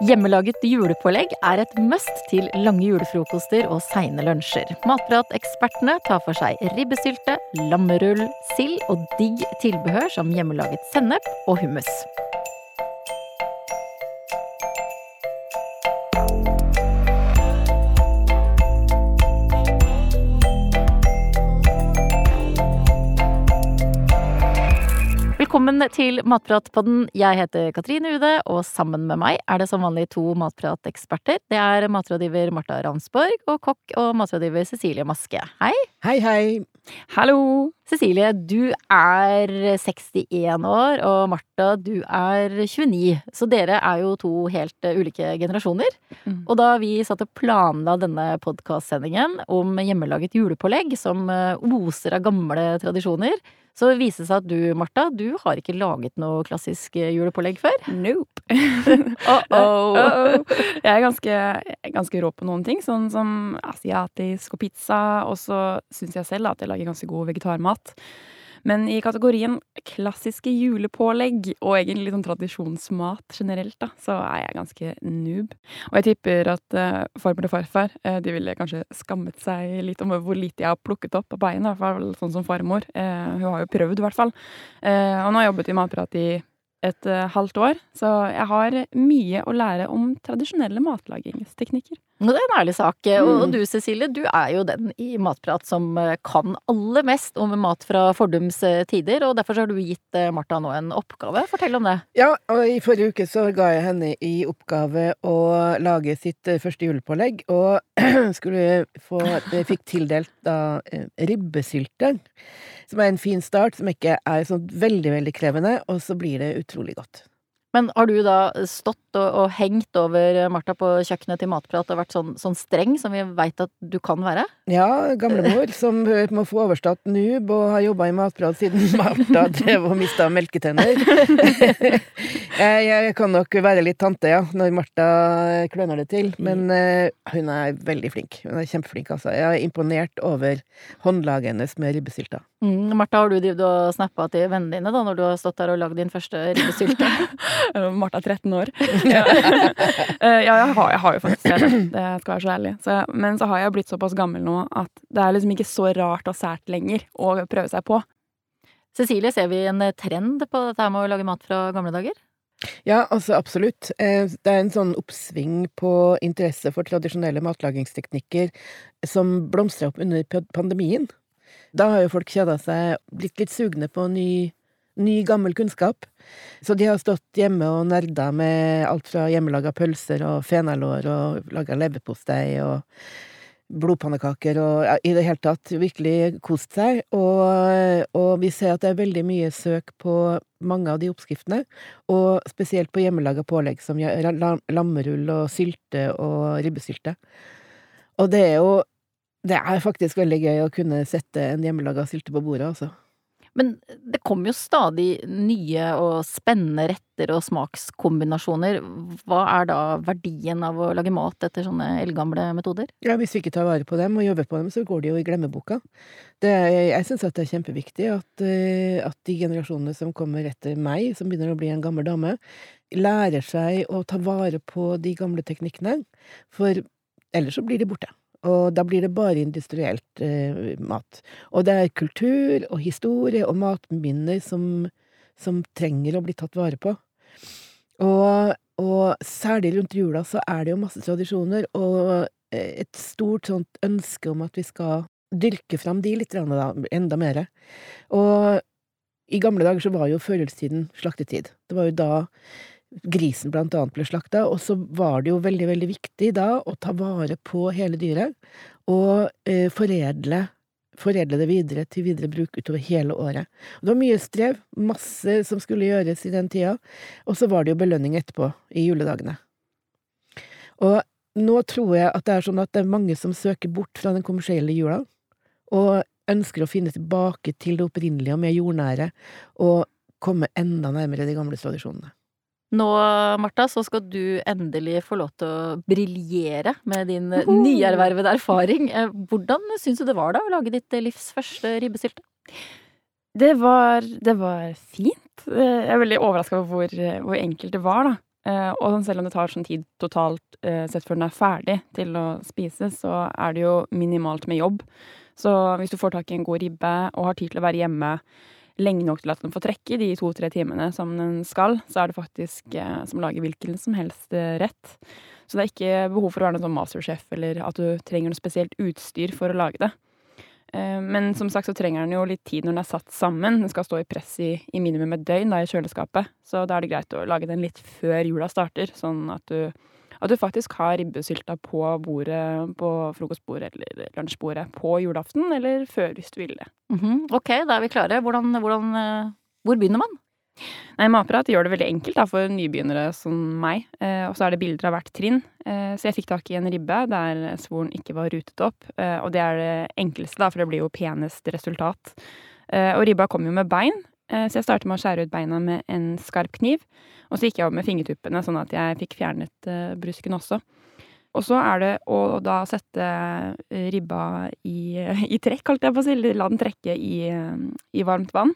Hjemmelaget julepålegg er et must til lange julefrokoster og seine lunsjer. Matpratekspertene tar for seg ribbesylte, lammerull, sild og digg tilbehør som hjemmelaget sennep og hummus. Velkommen til Matpratpodden. Jeg heter Katrine Ude, og sammen med meg er det som vanlig to matprateksperter. Det er matrådgiver Marta Ransborg og kokk og matrådgiver Cecilie Maske. Hei! Hei, hei! Hallo! Cecilie, du er 61 år, og Marta, du er 29. Så dere er jo to helt ulike generasjoner. Mm. Og da vi satt og planla denne podkastsendingen om hjemmelaget julepålegg, som oser av gamle tradisjoner, så det viser seg at du, Martha, du har ikke laget noe klassisk eh, julepålegg før? Nope. oh -oh. oh jeg er ganske, ganske, rå på noen ting, sånn som asiatisk og pizza. Og så syns jeg selv at jeg lager ganske god vegetarmat. Men i kategorien klassiske julepålegg, og egentlig litt sånn tradisjonsmat generelt, da, så er jeg ganske noob. Og jeg tipper at uh, farmor og farfar uh, de ville kanskje skammet seg litt om hvor lite jeg har plukket opp av beina, i hvert fall sånn som farmor. Uh, hun har jo prøvd, i hvert fall. og nå har jeg jobbet i Matprat i et uh, halvt år, så jeg har mye å lære om tradisjonelle matlagingsteknikker. Det er en ærlig sak. Mm. Og du Cecilie, du er jo den i Matprat som eh, kan aller mest om mat fra fordums eh, tider, og derfor har du gitt Martha nå en oppgave. Fortell om det. Ja, og i forrige uke så ga jeg henne i oppgave å lage sitt første julepålegg, og skulle få Fikk tildelt da ribbesylte som er en fin start, som ikke er sånn veldig, veldig krevende, og så blir det utrolig godt. Men har du da stått og, og hengt over Martha på kjøkkenet til Matprat og vært sånn, sånn streng som vi veit at du kan være? Ja, gamlemor som må få overstått noob og har jobba i Matprat siden Martha drev og mista melketenner. jeg, jeg, kan nok være litt tante, ja, når Martha kløner det til. Men uh, hun er veldig flink. Hun er kjempeflink, altså. Jeg er imponert over håndlaget hennes med ribbesylta. Mm, Martha, har du drevet og snappa til vennene dine da, når du har stått der og lagd din første ribbesylte? Martha er 13 år. ja, eh, ja jeg, har, jeg, har, jo faktisk det. Det skal være så ærlig. Så, men så har jeg blitt såpass gammel nå at det er liksom ikke så rart og sært lenger å prøve seg på. Cecilie, ser vi en trend på dette med å lage mat fra gamle dager? Ja, altså absolutt. Eh, det er en sånn oppsving på interesse for tradisjonelle matlagingsteknikker som blomstra opp under pandemien. Da har jo folk kjeda seg, blitt litt sugne på ny ny, gammel kunnskap. Så de har stått hjemme og nerda med alt fra hjemmelaga pølser og fenalår og laga leverpostei og blodpannekaker og ja, i det hele tatt virkelig kost seg. Og, og, vi ser at det er veldig mye søk på mange av de oppskriftene, og spesielt på hjemmelaga pålegg som lammerull og sylte og ribbesylte. Og det er jo Det er faktisk veldig gøy å kunne sette en hjemmelaga sylte på bordet, altså. Men det kommer jo stadig nye og spennende retter og smakskombinasjoner. Hva er da verdien av å lage mat etter sånne eldgamle metoder? Ja, Hvis vi ikke tar vare på dem og jobber på dem, så går de jo i glemmeboka. Det, jeg syns at det er kjempeviktig at, eh, at de generasjonene som kommer etter meg, som begynner å bli en gammel dame, lærer seg å ta vare på de gamle teknikkene. For ellers så blir de borte. Og da blir det bare industrielt eh, mat. Og det er kultur og historie og matminner som, som trenger å bli tatt vare på. Og, og, særlig rundt jula så er det jo masse tradisjoner, og et stort sånt ønske om at vi skal dyrke fram de litt, da, enda mer. Og i gamle dager så var jo førjulstiden slaktetid. Det var jo da grisen blant annet ble slakta, og så var det jo veldig, veldig viktig da å ta vare på hele dyret og eh, foredle, foredle det videre til videre bruk utover hele året. Det var mye strev, masse som skulle gjøres i den tida, og så var det jo belønning etterpå, i juledagene. Og nå tror jeg at det er sånn at det er mange som søker bort fra den kommersielle jula, og ønsker å finne tilbake til det opprinnelige og mer jordnære, og komme enda nærmere de gamle tradisjonene. Nå, Martha, så skal du endelig få lov til å briljere med din nyervervede erfaring. Eh, hvordan syns du det var da å lage ditt livs første ribbesylte? Det var, det var fint. Jeg er veldig overraska over hvor, hvor, enkelt det var, da. Eh, og sånn selv om det tar sånn tid totalt eh, sett før den er ferdig til å spise, så er det jo minimalt med jobb. Så hvis du får tak i en god ribbe og har tid til å være hjemme lenge nok til at den får trekke de to-tre timene som den skal, så er det faktisk eh, som lager hvilken som helst eh, rett. Så det er ikke behov for å være noen sånn masterchef eller at du trenger noe spesielt utstyr for å lage det. Eh, Men som sagt så trenger den jo litt tid når den er satt sammen. Den skal stå i press i, i minimum et døgn da, i kjøleskapet. Så da er det greit å lage den litt før jula starter, sånn at du, at du faktisk har ribbesylta på bordet på frokostbordet eller lunsjbordet på julaften, eller før hvis du vil det. Mhm. Ok, da er vi klare. Hvordan, hvordan eh, Hvor begynner man? Nei, Matprat gjør det veldig enkelt da, for nybegynnere som meg. Eh, og så er det bilder av hvert trinn. Eh, så jeg fikk tak i en ribbe der svoren ikke var rutet opp. Eh, og det er det enkleste, da, for det blir jo penest resultat. Eh, og ribba kom jo med bein, så jeg startet med å skjære ut beina med en skarp kniv. Og så gikk jeg opp med fingertuppene, sånn at jeg fikk fjernet eh, brusken også. Og så er det å da sette eh, ribba i, i trekk, holdt jeg på å si. La den trekke i, eh, i varmt vann.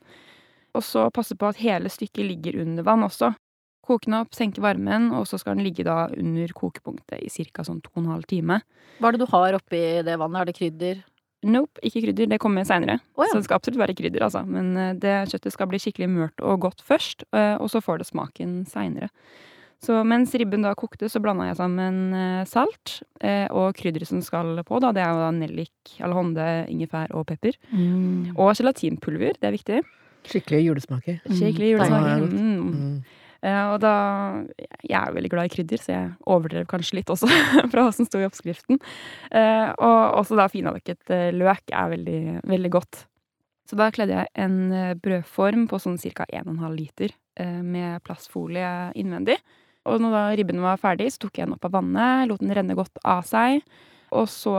Og så passe på at hele stykket ligger under vann også. Koke den opp, senke varmen, og så skal den ligge da under kokepunktet i ca. sånn to og en halv time. Hva er det du har oppi det vannet? Er det krydder? Nope, ikke krydder. Det kommer seinere. Oh, ja. Så det skal absolutt være krydder, altså. Men eh, det kjøttet skal bli skikkelig mørt og godt først, eh, og så får det smaken seinere. Så mens ribben da kokte, så blanda jeg sammen eh, salt eh, og krydderet som skal på. da. Det er jo da nellik, alhonde, ingefær og pepper. Og gelatinpulver, det er viktig. Skikkelig julesmaker. Skikkelig Ja, julesmaker. godt. Mm. Eh, og da Jeg er jo veldig glad i krydder, så jeg overdrev kanskje litt også fra hva som sto i oppskriften. Eh, og også da finhakket eh, løk er veldig, veldig godt. Så da kledde jeg en brødform på sånn ca. 1,5 liter med plastfolie innvendig. Og når da ribben var ferdig, så tok jeg den opp av vannet, lot den renne godt av seg. Og så,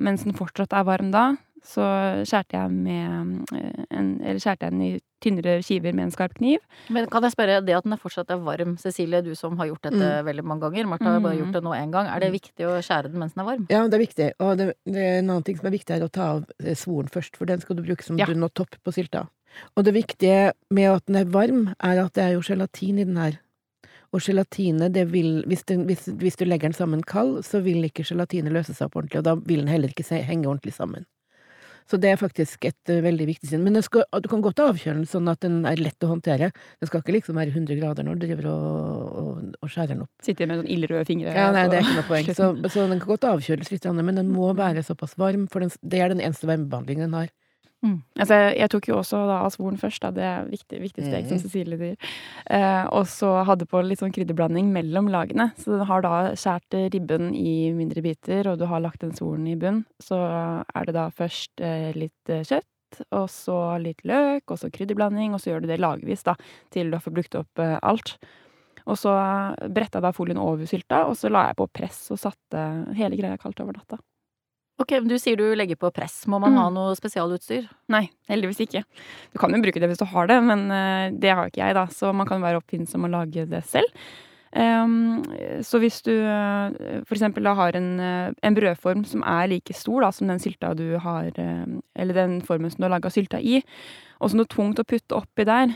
mens den fortsatt er varm da, så skjærte jeg, med en, skjærte jeg den i tynnere skiver med en skarp kniv. Men kan jeg spørre, det at den fortsatt er varm, Cecilie, du som har gjort dette veldig mange ganger, Martha har bare Mm. gjort det nå én gang, er det viktig å skjære den mens den er varm? Ja, det er viktig. Og det, det er en annen ting som er viktig, er å ta av eh, svoren først, for den skal du bruke som Ja. bunn og topp på sylta. Og det viktige med at den er varm, er at det er jo gelatin i den her. Og gelatinet, det vil hvis, den, hvis, hvis du legger den sammen kald, så vil ikke gelatinet løse seg opp ordentlig, og da vil den heller ikke se, henge ordentlig sammen. Så det er faktisk et eh, veldig viktig sinn. Men skal, du kan godt avkjøle den sånn at den er lett å håndtere. Den skal ikke liksom være 100 grader når du driver og, og, og skjærer den opp. Sitter med sånn ildrøde fingre. Ja, nei, det er ikke noe poeng. Så, så den kan godt avkjøles litt, men den må være såpass varm, for den, det er den eneste varmebehandlingen den har. Altså, jeg, tok jo også da av svoren først, da. Det er viktig, viktig steg, som Mhm. Cecilie sier. Eh, og så hadde på litt sånn krydderblanding mellom lagene. Så du har da skåret ribben i mindre biter, og du har lagt den svoren i bunn. Så er det da først eh, litt eh, kjøtt, og så litt løk, og så krydderblanding, og så gjør du det lagvis, da, til du har fått brukt opp eh, alt. Og så bretta jeg da folien over sylta, og så la jeg på press og satte hele greia kaldt over natta. Ok, men du sier du legger på press. Må man Mm. ha noe spesialutstyr? Nei, heldigvis ikke. Du kan jo bruke det hvis du har det, men eh, det har ikke jeg, da. Så man kan være oppfinnsom og lage det selv. Um, så hvis du eh, for eksempel har en, eh, en brødform som er like stor da, som den sylta du har eh, Eller den formen som du har laga sylta i, og som det er tungt å putte oppi der,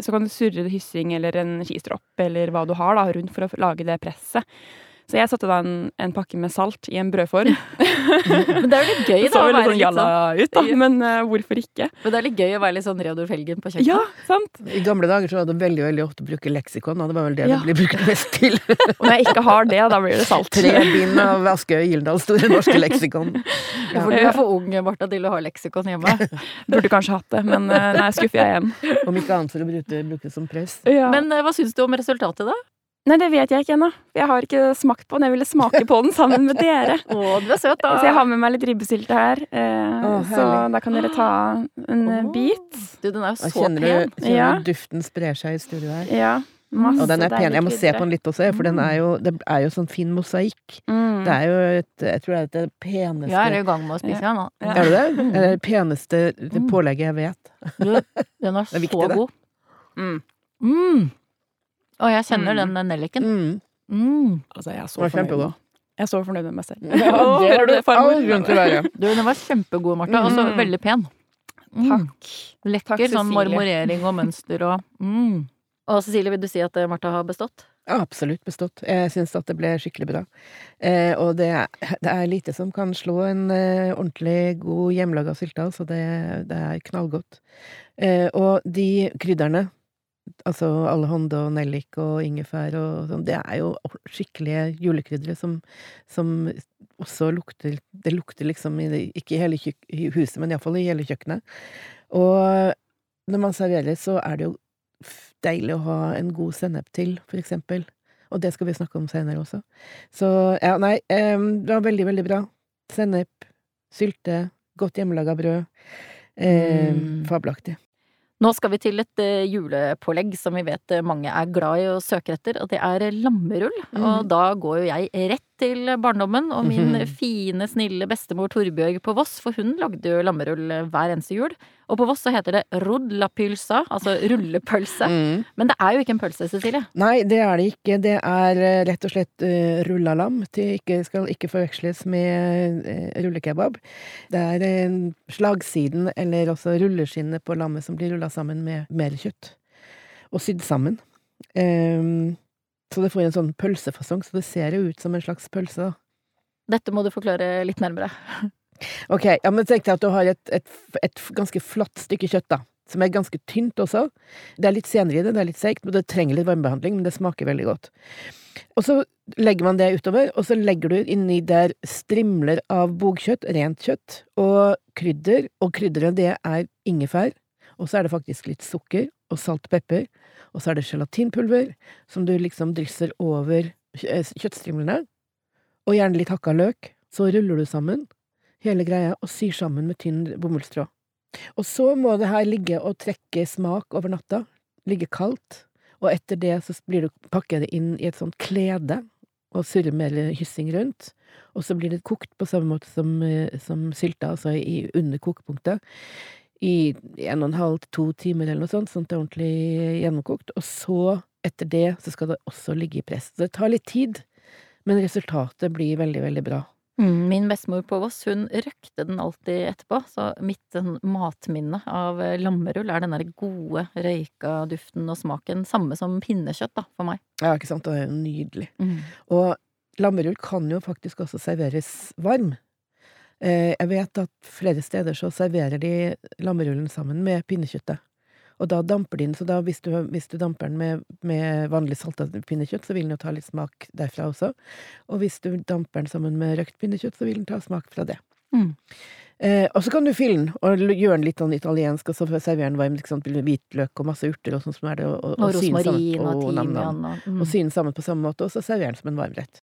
så kan du surre hyssing eller en skistropp eller hva du har da, rundt for å lage det presset. Så jeg satte da en, en pakke med salt i en brødform. Men det er jo litt gøy, da. så å jo litt være sånn jalla sånn- ut, da, men uh, hvorfor ikke? Men det er litt gøy å være litt sånn Reodor Felgen på kjøkkenet. Ja, sant? I gamle dager så var det veldig veldig ofte å bruke leksikon, og det var vel det Ja. det ble brukt mest til. Og når jeg ikke har det, da blir det salt. Tre bind av Askøy Gyldendals Store norske leksikon. Ja. For du er for ung, Martha, til å ha leksikon hjemme. Burde kanskje hatt det, men uh, nei, skuffer jeg igjen. Om ikke annet for å bruke, bruke det som press. Ja. Men uh, hva syns du om resultatet, da? Nei, det vet jeg ikke ennå. Jeg har ikke smakt på den. Jeg ville smake på den sammen med dere. Å, du er søt, da. Så jeg har med meg litt ribbesylte her. Eh, Å, så herlig. da kan dere ta en eh, bit. Du, den er jo Da så kjenner pen. du, kjenner Ja. du duften sprer seg i studio her. Ja. Masse Og den er pen. deilig Jeg må se krydder. på den litt også, for den er jo, det er jo sånn fin mosaikk. Mm. Det er jo et Jeg tror det er det peneste Jeg er i gang med å spise den nå. Ja. Er du det? Det er det peneste det pålegget jeg vet. Du, den er, Det er viktig, så det. god. Mm. Mm. Og jeg kjenner Mm. den eh, nelliken. Mm. Mm. Altså, jeg er så var fornøyd kjempegod. Jeg er så fornøyd med meg selv. Ja, det hører du du det, farmor? all grunn til å være. Du, den var kjempegod, Martha. Og så Mm. veldig pen. Mm. Takk. Lekker Takk, sånn marmorering og mønster og mm. Og Cecilie, vil du si at eh, Martha har bestått? Absolutt bestått. Jeg syns at det ble skikkelig bra. Eh, og det er, det er, lite som kan slå en eh, ordentlig god hjemmelaga sylte, altså. Det, det er knallgodt. Eh, og de krydderne, altså allehånde og nellik og ingefær og sånn, det er jo skikkelige julekrydder som, som, også lukter Det lukter liksom i, ikke i hele huset, men iallfall i hele kjøkkenet. Og når man serverer, så er det jo deilig å ha en god sennep til, for eksempel. Og det skal vi snakke om senere også. Så ja, nei, det var veldig, veldig bra. Sennep, sylte, godt hjemmelaga brød. Um, mm. Fabelaktig. Nå skal vi til et uh, julepålegg som vi vet mange er glad i og søker etter, og det er lammerull. Mm. Og da går jo jeg rett til barndommen og min mm. fine, snille bestemor Torbjørg på Voss, for hun lagde jo lammerull hver eneste jul. Og på Voss så heter det rodlapylsa, altså rullepølse. Mm. Men det er jo ikke en pølse, Cecilie? Nei, det er det ikke. Det er uh, rett og slett uh, rullalam. Det ikke, skal ikke forveksles med uh, rullekebab. Det er uh, slagsiden, eller også rulleskinnet på lammet som blir rulla sammen med mer kjøtt. Og sydd sammen. Um, så det får en sånn pølsefasong, så det ser jo ut som en slags pølse, da. Dette må du forklare litt nærmere. Ok, ja, men tenk deg at du har et, et, et, ganske flatt stykke kjøtt, da. Som er ganske tynt også. Det er litt senere i det, det er litt seigt, og det trenger litt varmebehandling, men det smaker veldig godt. Og så legger man det utover, og så legger du inni der strimler av bogkjøtt, rent kjøtt, og krydder. Og krydderet, det er ingefær, og så er det faktisk litt sukker og salt og pepper, og så er det gelatinpulver, som du liksom drysser over kjøttstrimlene, og gjerne litt hakka løk. Så ruller du sammen, hele greia, og syr sammen med tynn bomullstråd. Og så må det her ligge og trekke smak over natta, ligge kaldt, og etter det så blir du pakket det inn i et sånt klede og surrer med hyssing rundt, og så blir det kokt på samme måte som, eh, som sylta, altså i, under kokepunktet, i en og en halv til to timer eller noe sånt, sånn at det er ordentlig gjennomkokt, og så, etter det, så skal det også ligge i press. Så det tar litt tid, men resultatet blir veldig, veldig bra. Mm, min bestemor på Voss, hun røkte den alltid etterpå, så mitt sånn matminne av eh, lammerull er den der gode røyka duften og smaken, samme som pinnekjøtt, da, for meg. Ja, ikke sant, det er jo nydelig. Mm. Og lammerull kan jo faktisk også serveres varm. Eh, jeg vet at flere steder så serverer de lammerullen sammen med pinnekjøttet. Og da damper de den, så da hvis du, hvis du damper den med, med vanlig salta pinnekjøtt, så vil den jo ta litt smak derfra også. Og hvis du damper den sammen med røkt pinnekjøtt, så vil den ta smak fra det. Mm. Eh, og så kan du fylle den, og gjøre den litt sånn italiensk, og så servere den varm. Liksom, hvitløk og masse urter og sånn som er det, og, og, og, og rosmarin og timian. Og, mm. og syne sammen på samme måte, og så servere den som en varmrett.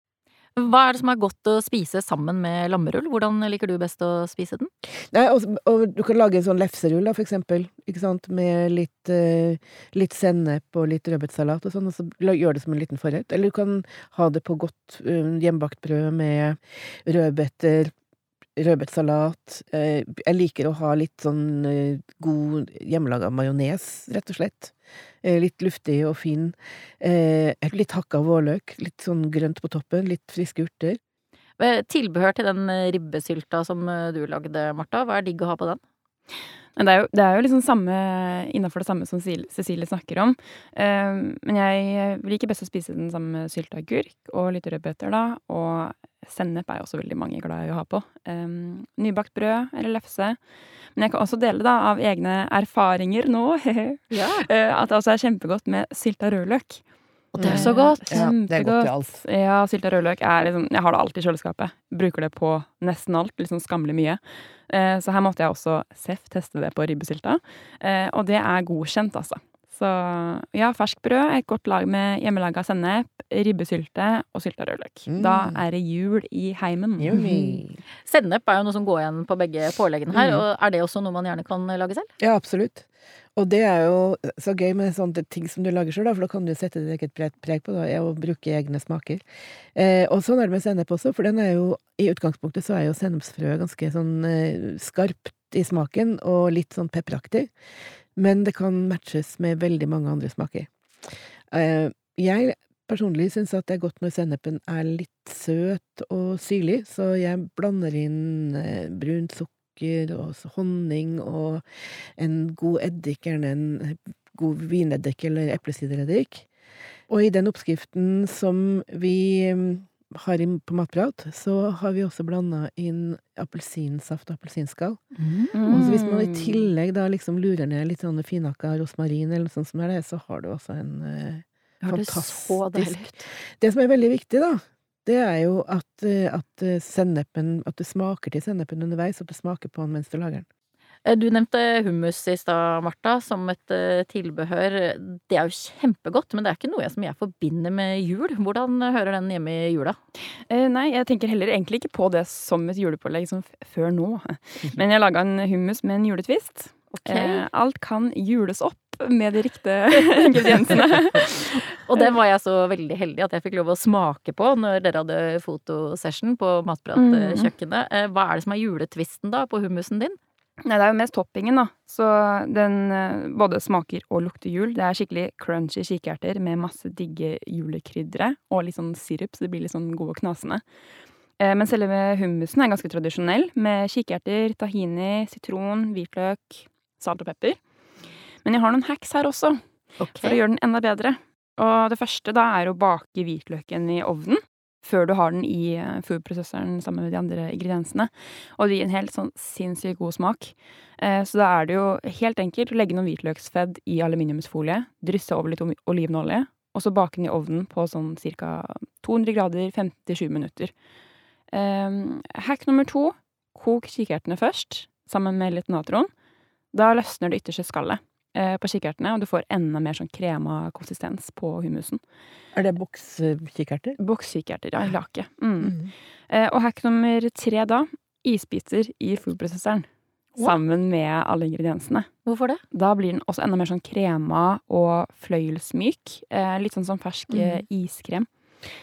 Hva er det som er godt å spise sammen med lammerull? Hvordan liker du best å spise den? Nei, og, og du kan lage en sånn lefserull, da, for eksempel. Ikke sant? Med litt, uh, litt sennep og litt rødbetsalat og sånn, og så gjør det som en liten forrett. Eller du kan ha det på godt uh, hjemmebakt brød med rødbeter, rødbetsalat. Uh, jeg liker å ha litt sånn god hjemmelaga majones, rett og slett. Eh, litt luftig og fin. Eh, litt hakka vårløk, litt sånn grønt på toppen, litt friske urter. Tilbehør til den eh, ribbesylta som du lagde, Marta, hva er digg å ha på den? Det er jo, det er jo liksom samme innafor det samme som Cecilie snakker om. men jeg liker best å spise den sammen med sylteagurk og litt rødbeter, da. Og sennep er jo også veldig mange glad i å ha på. nybakt brød eller lefse. Men jeg kan også dele da, av egne erfaringer nå ja. Eh, at det også er kjempegodt med sylta rødløk. Og det er så godt! Ja, det er godt i alt. Ja, sylta rødløk er liksom Jeg har det alltid i kjøleskapet. Bruker det på nesten alt. Liksom skammelig mye. Eh, så her måtte jeg også seff teste det på ribbesylta. Eh, og det er godkjent, altså. Så ja, ferskt brød, et godt lag med hjemmelaga sennep, ribbesylte og sylta rødløk. Mm. Da er det jul i heimen. Mm. Sennep er jo noe som går igjen på begge påleggene her. Mm. og Er det også noe man gjerne kan lage selv? Ja, absolutt. Og det er jo så gøy med sånne ting som du lager sjøl, for da kan du sette ditt eget preg på det, og bruke egne smaker. Eh, og sånn er det med sennep også, for den er jo i utgangspunktet så er jo sennepsfrø ganske sånn eh, skarpt i smaken, og litt sånn pepperaktig men det kan matches med veldig mange andre smaker. Eh, jeg personlig syns at det er godt når sennepen er litt søt og syrlig, så jeg blander inn eh, brunt sukker og honning og en god eddik, gjerne en god vineddik eller eplesidereddik. Og i den oppskriften som vi har i, på Matprat, så har vi også blanda inn appelsinsaft og appelsinskall. Mm. Og så hvis man i tillegg da liksom lurer ned litt sånn finhakka rosmarin eller noe sånt som er det, så har du også en eh, fantastisk ut. Det som er veldig viktig, da, det er jo at, eh, at eh, sennepen At du smaker til sennepen underveis, at du smaker på den mens du lager den. Eh, Du nevnte hummus i stad, Martha, som et eh, tilbehør. Det er jo kjempegodt, men det er ikke noe som jeg forbinder med jul. Hvordan hører den hjemme i jula? Eh, nei, jeg tenker heller egentlig ikke på det som et julepålegg som før nå. Men jeg laga en hummus med en juletvist. Eh, alt kan jules opp med de riktige ingrediensene. Og det var jeg så veldig heldig at jeg fikk lov å smake på når dere hadde fotosession på Matpratkjøkkenet. Mm. Hva er det som er juletvisten da på hummusen din? Nei, det er jo mest toppingen, da. Så den eh, både smaker og lukter jul. Det er skikkelig crunchy kikerter med masse digge julekrydre og litt sånn sirup, så det blir litt sånn gode og knasende. Eh, Men selve hummusen er ganske tradisjonell, med kikerter, tahini, sitron, hvitløk, salt og pepper. Men jeg har noen hacks her også, for å gjøre den enda bedre. Og det første da er å bake hvitløken i ovnen før du har den i eh, foodprosessoren sammen med de andre ingrediensene. Og det gir en helt sånn sinnssykt god smak. Eh, Så da er det jo helt enkelt å legge noen hvitløksfedd i aluminiumsfolie, drysse over litt olivenolje, og så bake den i ovnen på sånn ca. 200 grader 57 minutter. Um, hack nummer to kok kikertene først, sammen med litt natron. Da løsner det ytterste skallet på kikertene, og du får enda mer sånn krema konsistens på humusen. Er det bokskikerter? Bokskikerter, ja, lake. Mm. Eh, og hack nummer tre da, isbiter i foodprosessoren. Wow. Sammen med alle ingrediensene. Hvorfor det? Da blir den også enda mer sånn krema og fløyelsmyk. Eh, litt sånn som fersk mm. iskrem.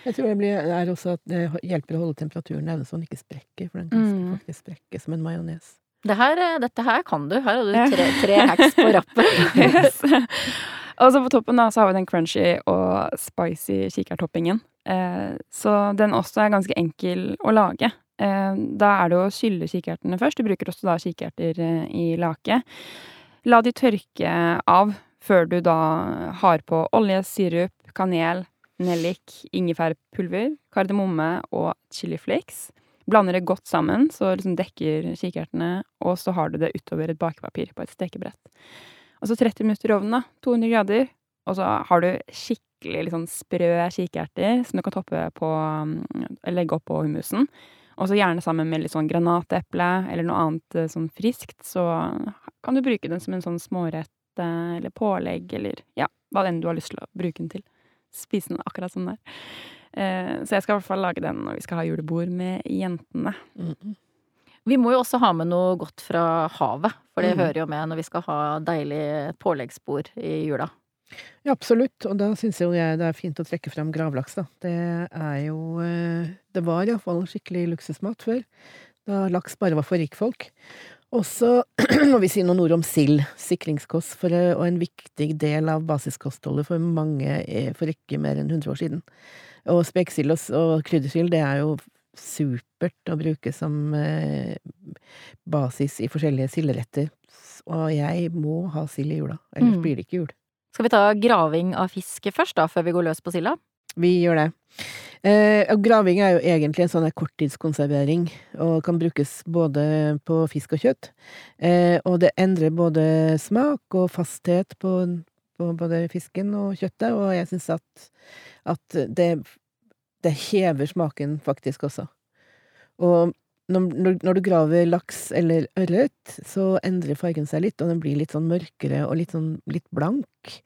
Jeg tror det blir, er også det hjelper å holde temperaturen nede så den ikke sprekker, for den kan Mm. faktisk sprekke som en majones. Det her, eh, dette her kan du. Her har du tre, tre hacks på rappen. Yes. og så på toppen da, så har vi den crunchy og spicy kikertoppingen. Eh, så den også er ganske enkel å lage. Eh, da er det å skylle kikertene først. Du bruker også da kikerter eh, i lake. La de tørke av før du da har på olje, sirup, kanel, nellik, ingefærpulver, kardemomme og chiliflakes. Blander det godt sammen, så liksom dekker kikertene, og så har du det utover et bakepapir på et stekebrett. Og så 30 minutter i ovnen, da. 200 grader. Og så har du skikkelig sånn sprø kikerter som du kan toppe på mm, Legge opp på hummusen. Og så gjerne sammen med litt sånn granateple eller noe annet eh, sånn friskt. Så kan du bruke den som en sånn smårett eh, eller pålegg eller ja, hva enn du har lyst til å bruke den til. Spise den akkurat sånn der. Eh, så jeg skal i hvert fall lage den når vi skal ha julebord med jentene. Mm. Vi må jo også ha med noe godt fra havet, for det Mm. hører jo med når vi skal ha deilig påleggsbord i jula. Ja, absolutt, og da syns jo jeg det er fint å trekke fram gravlaks, da. Det er jo eh, Det var iallfall skikkelig luksusmat før, da laks bare var for rikfolk. Og så må vi si noen ord om sild, sikringskost, for, eh, og en viktig del av basiskostholdet for mange eh, for ikke mer enn 100 år siden. Og spekesild og, og kryddersild, det er jo supert å bruke som eh, basis i forskjellige silderetter. Og jeg må ha sild i jula, ellers Mm. blir det ikke jul. Skal vi ta graving av fiske først, da, før vi går løs på silda? Vi gjør det. Eh, graving er jo egentlig en sånn korttidskonservering, og kan brukes både på fisk og kjøtt. Eh, og det endrer både smak og fasthet på, på både fisken og kjøttet, og jeg syns at, at det, det hever smaken faktisk også. Og når, når, du graver laks eller ørret, så endrer fargen seg litt, og den blir litt sånn mørkere og litt sånn litt blank.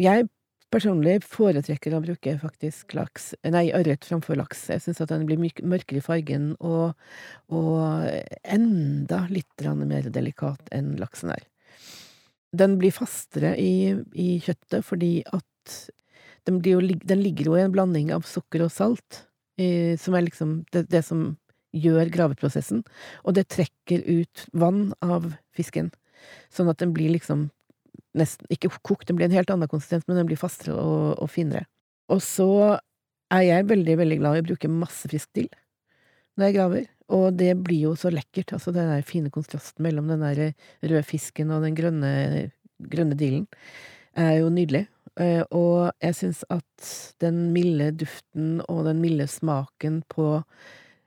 Jeg personlig foretrekker å bruke faktisk laks, nei, ørret framfor laks. Jeg syns at den blir myk, mørkere i fargen og, og enda litt mer delikat enn laksen er. Den blir fastere i, i kjøttet fordi at den, jo, den ligger jo i en blanding av sukker og salt, eh, som er liksom det, det som gjør graveprosessen, og det trekker ut vann av fisken, sånn at den blir liksom nesten ikke kokt, den blir en helt annen konsistens, men den blir fastere og, og finere. Og så er jeg veldig, veldig glad i å bruke masse frisk dill når jeg graver, og det blir jo så lekkert, altså den der fine kontrasten mellom den der røde fisken og den grønne, grønne dealen er jo nydelig. Eh, og jeg syns at den milde duften og den milde smaken på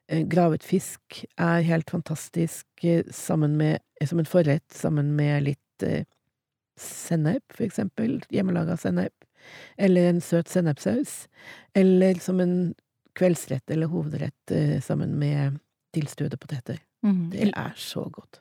eh, gravet fisk er helt fantastisk eh, sammen med, som en forrett sammen med litt sennep, for eksempel. Hjemmelaga sennep. Eller en søt sennepsaus. Eller som en kveldsrett eller hovedrett eh, sammen med tilstuede poteter. Mm. Det er så godt.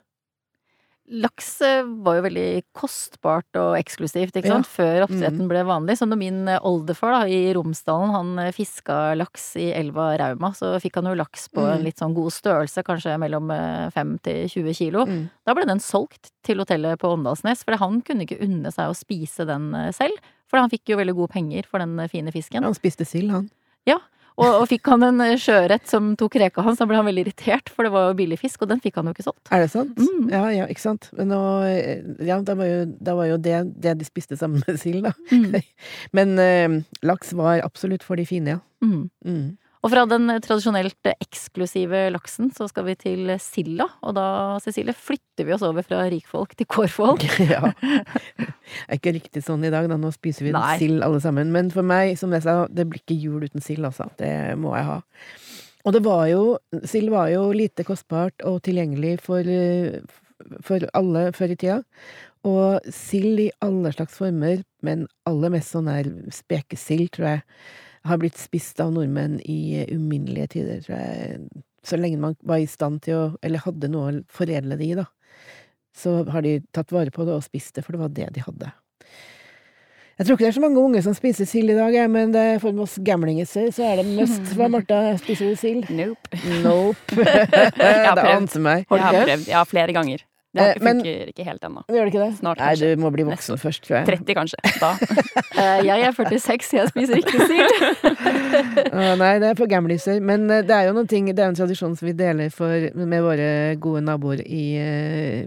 Laks eh, var jo veldig kostbart og eksklusivt, ikke Ja. sant, før oppdretten Mm. ble vanlig. Så når min eh, oldefar da, i Romsdalen, han fiska laks i elva Rauma, så fikk han jo laks på en Mm. litt sånn god størrelse, kanskje mellom eh, 5 til 20 kilo. Mm. Da ble den solgt til hotellet på Åndalsnes, for han kunne ikke unne seg å spise den selv. For han fikk jo veldig gode penger for den fine fisken. Han spiste sild, han. Og, og fikk han en eh, sjøørret som tok reka hans, da ble han veldig irritert, for det var jo billig fisk, og den fikk han jo ikke solgt. Er det sant? Mm. Ja, ja, ikke sant. Men nå eh, Ja, da var jo, da var jo det, det de spiste sammen med sild, da. Mm. Men eh, laks var absolutt for de fine, ja. Mm. Og fra den tradisjonelt eksklusive laksen, så skal vi til silda. Og da, Cecilie, flytter vi oss over fra rikfolk til kårfolk. ja. Det er ikke riktig sånn i dag, da. Nå spiser vi Nei. sild alle sammen. Men for meg, som jeg sa, det blir ikke jul uten sild, altså. Det må jeg ha. Og det var jo Sild var jo lite kostbart og tilgjengelig for, for alle før i tida. Og sild i alle slags former, men aller mest sånn her spekesild, tror jeg, har blitt spist av nordmenn i uminnelige tider, tror jeg. Så lenge man var i stand til å, eller hadde noe å foredle det i, da. Så har de tatt vare på det og spist det, for det var det de hadde. Jeg tror ikke det er så mange unge som spiser sild i dag, men det, for oss gamlinger så er det must. Hva, Martha? Spiser du sild? Nope. Nope. det ante meg. Har du Jeg har prøvd? prøvd, ja, flere ganger. Det Eh, funker men- ikke helt ennå. Gjør det ikke det? Snart, Nei, kanskje. du må bli voksen først, tror jeg. 30 kanskje. Da. Eh, Jeg er 46, jeg spiser ikke sild. Nei, det er for gamliser. Men eh, det er jo noen ting Det er en tradisjon som vi deler for, med våre gode naboer i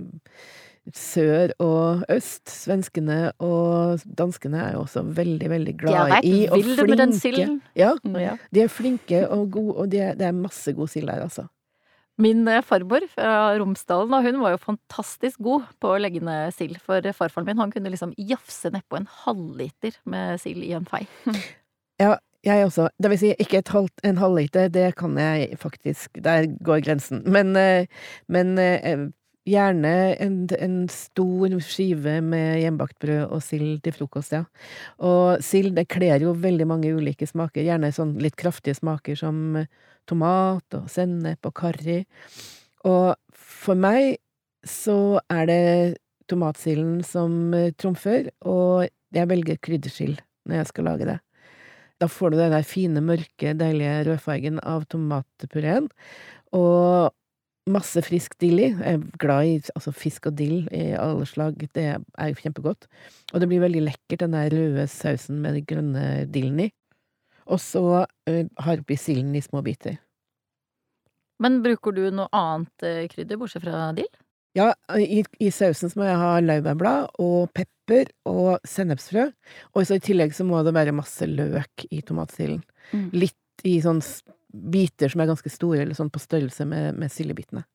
sør og øst. Svenskene og danskene er jo også veldig, veldig De har vært i ville med den silden. Ja, Mm. Ja. de er flinke og gode, og de er, det er masse god sild der, altså. Min eh, farmor fra Romsdalen, og hun var jo fantastisk god på å legge ned sild. For farfaren min han kunne liksom jafse nedpå en halvliter med sild i en fei. Jeg også. Det vil si, ikke halvt, en halvliter, det kan jeg faktisk Der går grensen. Men, eh, men eh, gjerne en, en stor skive med hjemmebakt brød og sild til frokost, ja. Og sild, det kler jo veldig mange ulike smaker. Gjerne sånn litt kraftige smaker som eh, tomat og sennep og karri. Og for meg så er det tomatsilden som eh, trumfer, og jeg velger kryddersild når jeg skal lage det. Da får du den der fine, mørke, deilige rødfargen av tomatpureen. Og masse frisk dill i. Jeg er glad i altså fisk og dill i alle slag. Det er kjempegodt. Og det blir veldig lekkert, den der røde sausen med den grønne dillen i. Og så uh, har oppi silden i små biter. Men bruker du noe annet eh, krydder, bortsett fra dill? Ja, i, i sausen så må jeg ha laurbærblad og pepper og sennepsfrø. Og så i tillegg så må det være masse løk i tomatsilden. Mm. Litt i sånn biter som er ganske store, eller sånn på størrelse med, med sildebitene.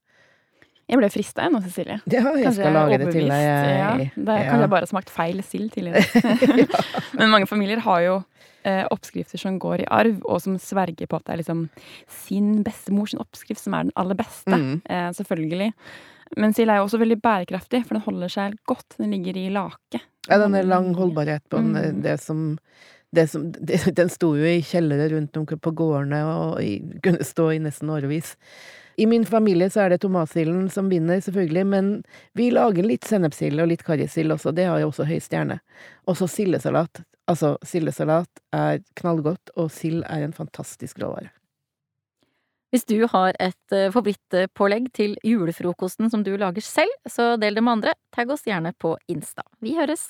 Jeg ble frista jeg nå, Cecilie. Ja, jeg Kanskje skal lage det til deg. Ja, det er ja. jeg bare har smakt feil sild tidligere. Men mange familier har jo eh, oppskrifter som går i arv, og som sverger på at det er liksom sin bestemors oppskrift som er den aller beste. Mm. Eh, selvfølgelig. Men sild er jo også veldig bærekraftig, for den holder seg godt. Den ligger i lake. Ja, den er lang holdbarhet på den. Mm. Det som, som det, Den sto jo i kjellere rundt om på gårdene og i, kunne stå i nesten årevis. I min familie så er det tomatsilden som vinner, selvfølgelig, men vi lager litt sennepsild og litt karrisild også, det har jo også høy stjerne. Og så sildesalat. Altså, sildesalat er knallgodt, og sild er en fantastisk råvare. Hvis du har et eh, favorittpålegg til julefrokosten som du lager selv, så del det med andre. Tagg oss gjerne på Insta. Vi høres!